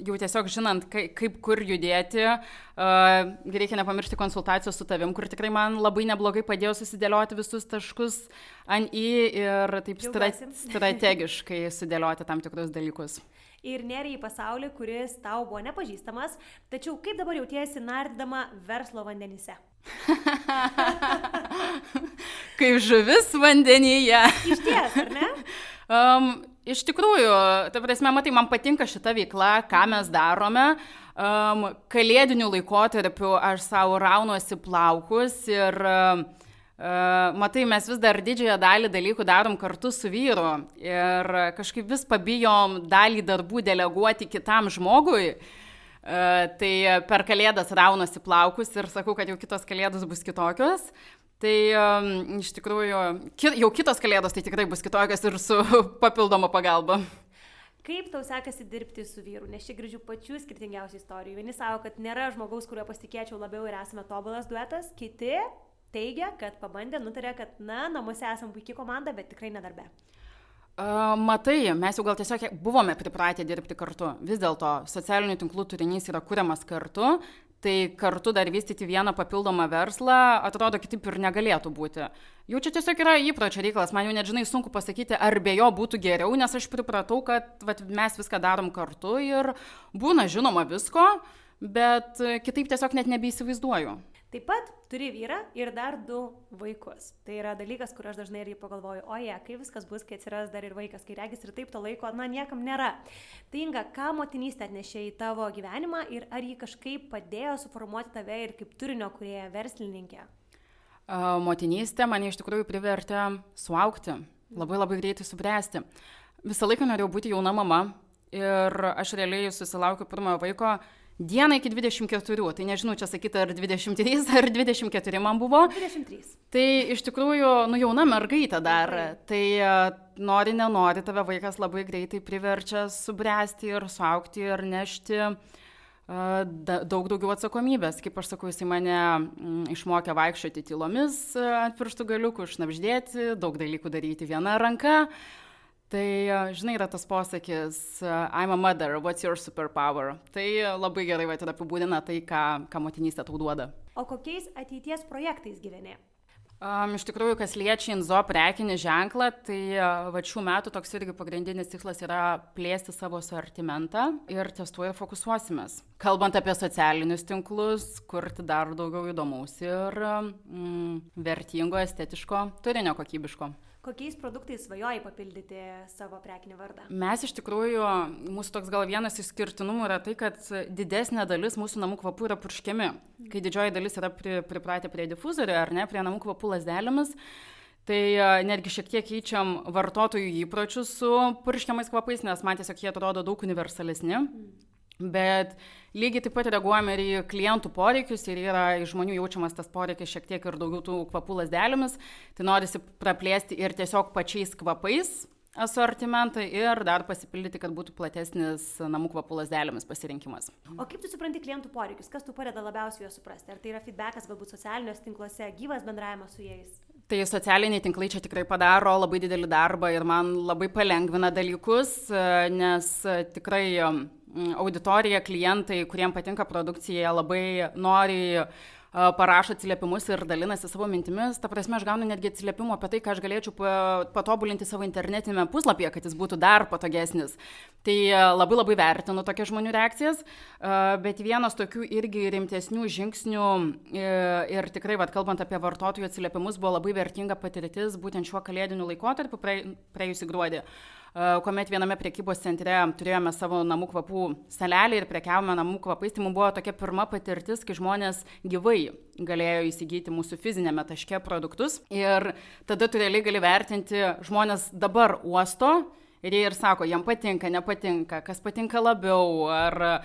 jau tiesiog žinant, kaip kur judėti, reikia nepamiršti konsultacijos su tavim, kur tikrai man labai neblogai padėjo susidėlioti visus taškus ant į ir taip stra strategiškai sudėlioti tam tikrus dalykus. Ir nėra į pasaulį, kuris tau buvo nepažįstamas, tačiau kaip dabar jautiesi nardama verslo vandenyse? kaip žuvis vandenyje. Iš ties, ar ne? Um, iš tikrųjų, ta prasme, matai, man patinka šita veikla, ką mes darome. Um, kalėdiniu laikotarpiu aš savo raunuosi plaukus ir uh, matai, mes vis dar didžiąją dalį dalykų darom kartu su vyru ir kažkaip vis pabijom dalį darbų deleguoti kitam žmogui. Tai per kalėdas raunosi plaukus ir sakau, kad jau kitos kalėdos bus kitokios. Tai iš tikrųjų, jau kitos kalėdos tai tikrai bus kitokios ir su papildoma pagalba. Kaip tau sekasi dirbti su vyru? Nes čia girdžiu pačių skirtingiausių istorijų. Vieni savo, kad nėra žmogaus, kuriuo pasitikėčiau labiau ir esame tobulas duetas, kiti teigia, kad pabandė, nutarė, kad, na, namuose esame puikia komanda, bet tikrai nedarbe. Uh, matai, mes jau gal tiesiog buvome pripratę dirbti kartu. Vis dėlto socialinių tinklų turinys yra kuriamas kartu, tai kartu dar vystyti vieną papildomą verslą, atrodo, kitaip ir negalėtų būti. Jau čia tiesiog yra įpročio reikalas, man jau nežinai sunku pasakyti, ar be jo būtų geriau, nes aš pripratau, kad vat, mes viską darom kartu ir būna žinoma visko, bet kitaip tiesiog net nebeįsivaizduoju. Taip pat turi vyrą ir dar du vaikus. Tai yra dalykas, kur aš dažnai irgi pagalvoju, o jie, kai viskas bus, kai atsiras dar ir vaikas, kai regis ir taip to laiko, na, niekam nėra. Tai Inga, ką motinystė atnešė į tavo gyvenimą ir ar ji kažkaip padėjo suformuoti tave ir kaip turinio kurieja verslininkė? Motinystė mane iš tikrųjų privertė suaukti, labai labai greitai subręsti. Visą laiką norėjau būti jauna mama ir aš realiai susilaukiu pirmojo vaiko Dieną iki 24, tai nežinau, čia sakyti, ar 23 ar 24 man buvo. 23. Tai iš tikrųjų, nu jauna mergaitė dar, tai e, nori, nenori, tave vaikas labai greitai priverčia subręsti ir suaukti ir nešti da, daug daugiau atsakomybės. Kaip aš sakau, jisai mane mm, išmokė vaikščioti tylomis e, ant pirštų galiukų, išnapždėti, daug dalykų daryti viena ranka. Tai, žinai, yra tas posakis, I'm a mother, what's your superpower? Tai labai gerai va, apibūdina tai, ką, ką motinystė tau duoda. O kokiais ateities projektais gyveni? Um, iš tikrųjų, kas liečia Inzo prekinį ženklą, tai va šių metų toks irgi pagrindinis tikslas yra plėsti savo sortimentą ir ties tuo ir fokusuosimės. Kalbant apie socialinius tinklus, kurti dar daugiau įdomaus ir mm, vertingo, estetiško, turinio kokybiško. Kokiais produktais svajoji papildyti savo prekinį vardą? Mes iš tikrųjų, mūsų toks gal vienas išskirtinumų yra tai, kad didesnė dalis mūsų namų kvapų yra purškiami. Kai didžioji dalis yra pri, pripratę prie difuzorio ar ne, prie namų kvapų lasdelėmis. Tai netgi šiek tiek keičiam vartotojų įpročius su purškiamais kvapais, nes man tiesiog jie atrodo daug universalesni. Mm. Bet lygiai taip pat reaguojame ir į klientų poreikius ir yra iš žmonių jaučiamas tas poreikis šiek tiek ir daugiau tų kvapų lasdelėmis. Tai norisi praplėsti ir tiesiog pačiais kvapais asortimentą ir dar pasipildyti, kad būtų platesnis namų kvapų lasdelėmis pasirinkimas. O kaip tu supranti klientų poreikius? Kas tu padeda labiausiai juos suprasti? Ar tai yra feedbackas galbūt socialiniuose tinkluose, gyvas bendravimas su jais? Tai socialiniai tinklai čia tikrai padaro labai didelį darbą ir man labai palengvina dalykus, nes tikrai auditorija, klientai, kuriems patinka produkcija, labai nori parašo atsiliepimus ir dalinasi savo mintimis. Ta prasme, aš gaunu netgi atsiliepimų apie tai, ką aš galėčiau patobulinti savo internetinėme puslapyje, kad jis būtų dar patogesnis. Tai labai labai vertinu tokias žmonių reakcijas, bet vienas tokių irgi rimtesnių žingsnių ir tikrai, vad, kalbant apie vartotojų atsiliepimus, buvo labai vertinga patirtis būtent šiuo kalėdiniu laikotarpiu praėjusį gruodį kuomet viename priekybos centre turėjome savo namų kvapų salelį ir prekiavome namų kvapais, tai mums buvo tokia pirma patirtis, kai žmonės gyvai galėjo įsigyti mūsų fizinėme taške produktus. Ir tada tu realiai gali vertinti žmonės dabar uosto ir jie ir sako, jam patinka, nepatinka, kas patinka labiau, ar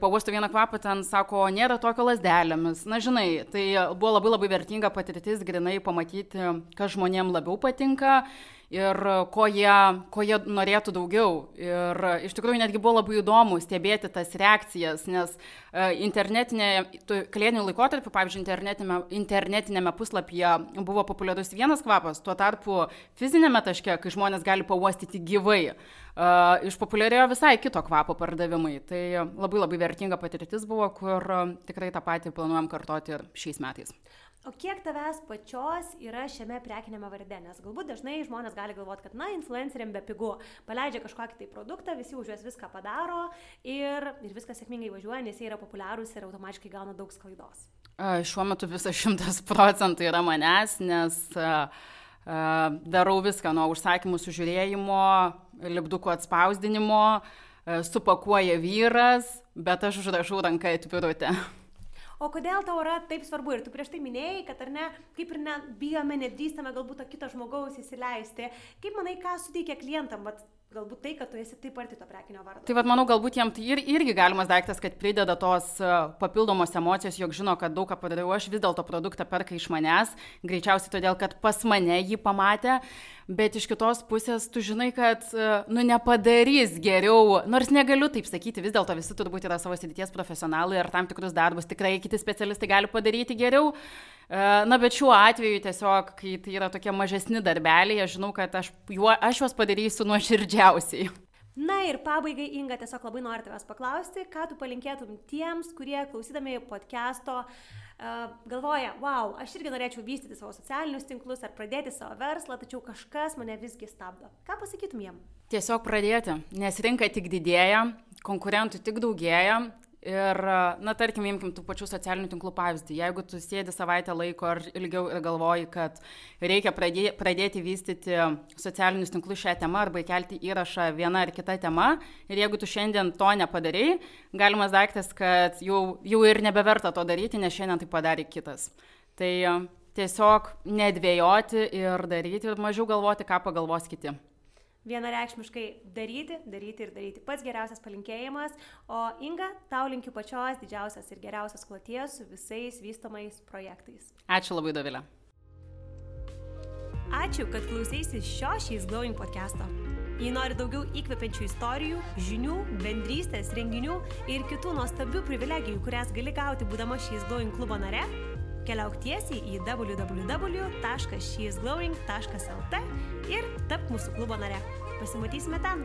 pauosto vieną kvapą, ten sako, nėra tokio lasdelėmis. Na, žinai, tai buvo labai labai vertinga patirtis, grinai pamatyti, kas žmonėm labiau patinka ir ko jie, ko jie norėtų daugiau. Ir iš tikrųjų netgi buvo labai įdomu stebėti tas reakcijas, nes e, internetinė, kalėdinių laikotarpių, pavyzdžiui, internetinėme, internetinėme puslapyje buvo populiarus vienas kvapas, tuo tarpu fizinėme taške, kai žmonės gali pauostyti gyvai, išpopuliarėjo visai kito kvapo pardavimai. Tai labai labai vertinga patirtis buvo, kur tikrai tą patį planuojam kartoti ir šiais metais. O kiek tavęs pačios yra šiame prekinėme varde? Nes galbūt dažnai žmonės gali galvoti, kad, na, influenceriam be pigų, paleidžia kažkokį tai produktą, visi už juos viską padaro ir, ir viskas sėkmingai važiuoja, nes jie yra populiarūs ir automatiškai gauna daug sklaidos. Šiuo metu visas šimtas procentų yra manęs, nes darau viską nuo užsakymų sužiūrėjimo, lipdukų atspausdinimo, supakuoja vyras, bet aš užrašau ranką į tvirutę o kodėl tau yra taip svarbu ir tu prieš tai minėjai, kad ar ne, kaip ir nebijome, nedrįstame galbūt to kito žmogaus įsileisti. Kaip manai, ką suteikia klientam, vat, galbūt tai, kad tu esi taip arti to prekinio vardo. Tai vad manau, galbūt jiems tai ir, irgi galimas daiktas, kad prideda tos e, papildomos emocijos, jog žino, kad daug ką padariau, aš vis dėlto produktą perka iš manęs, greičiausiai todėl, kad pas mane jį pamatė, bet iš kitos pusės tu žinai, kad, e, nu, nepadarys geriau, nors negaliu taip sakyti, vis dėlto visi turbūt yra savo srities profesionalai ir tam tikrus darbus tikrai kiti specialistai gali padaryti geriau. E, na, bet šiuo atveju tiesiog, kai tai yra tokie mažesni darbeliai, aš žinau, kad aš, juo, aš juos padarysiu nuoširdžiausiai. Na ir pabaigai, Inga, tiesiog labai noriu tavęs paklausti, ką tu palinkėtum tiems, kurie klausydami podcast'o uh, galvoja, wow, aš irgi norėčiau vystyti savo socialinius tinklus ar pradėti savo verslą, tačiau kažkas mane visgi stabdo. Ką pasakytum jiem? Tiesiog pradėti, nes rinka tik didėja, konkurentų tik daugėja Ir, na, tarkim, imkim tų pačių socialinių tinklų pavyzdį. Jeigu tu sėdi savaitę laiko ar ilgiau ir galvoji, kad reikia pradėti, pradėti vystyti socialinius tinklus šią temą arba įkelti įrašą vieną ar kitą temą, ir jeigu tu šiandien to nepadarėjai, galimas daiktas, kad jau, jau ir nebeverta to daryti, nes šiandien tai padarė kitas. Tai tiesiog nedvėjoti ir daryti ir mažiau galvoti, ką pagalvos kiti vienareikšmiškai daryti, daryti ir daryti. Pats geriausias palinkėjimas. O Inga, tau linkiu pačios didžiausias ir geriausias kloties su visais vystomais projektais. Ačiū labai, Dovilė. Ačiū, kad klausėsi šio šiais Glowing podcast'o. Jei nori daugiau įkvepiančių istorijų, žinių, bendrystės, renginių ir kitų nuostabių privilegijų, kurias gali gauti būdama šiais Glowing klubo nare, Keliauk tiesiai į www.sheisglowing.lt ir tapk mūsų klubo nare. Pasimatysime ten.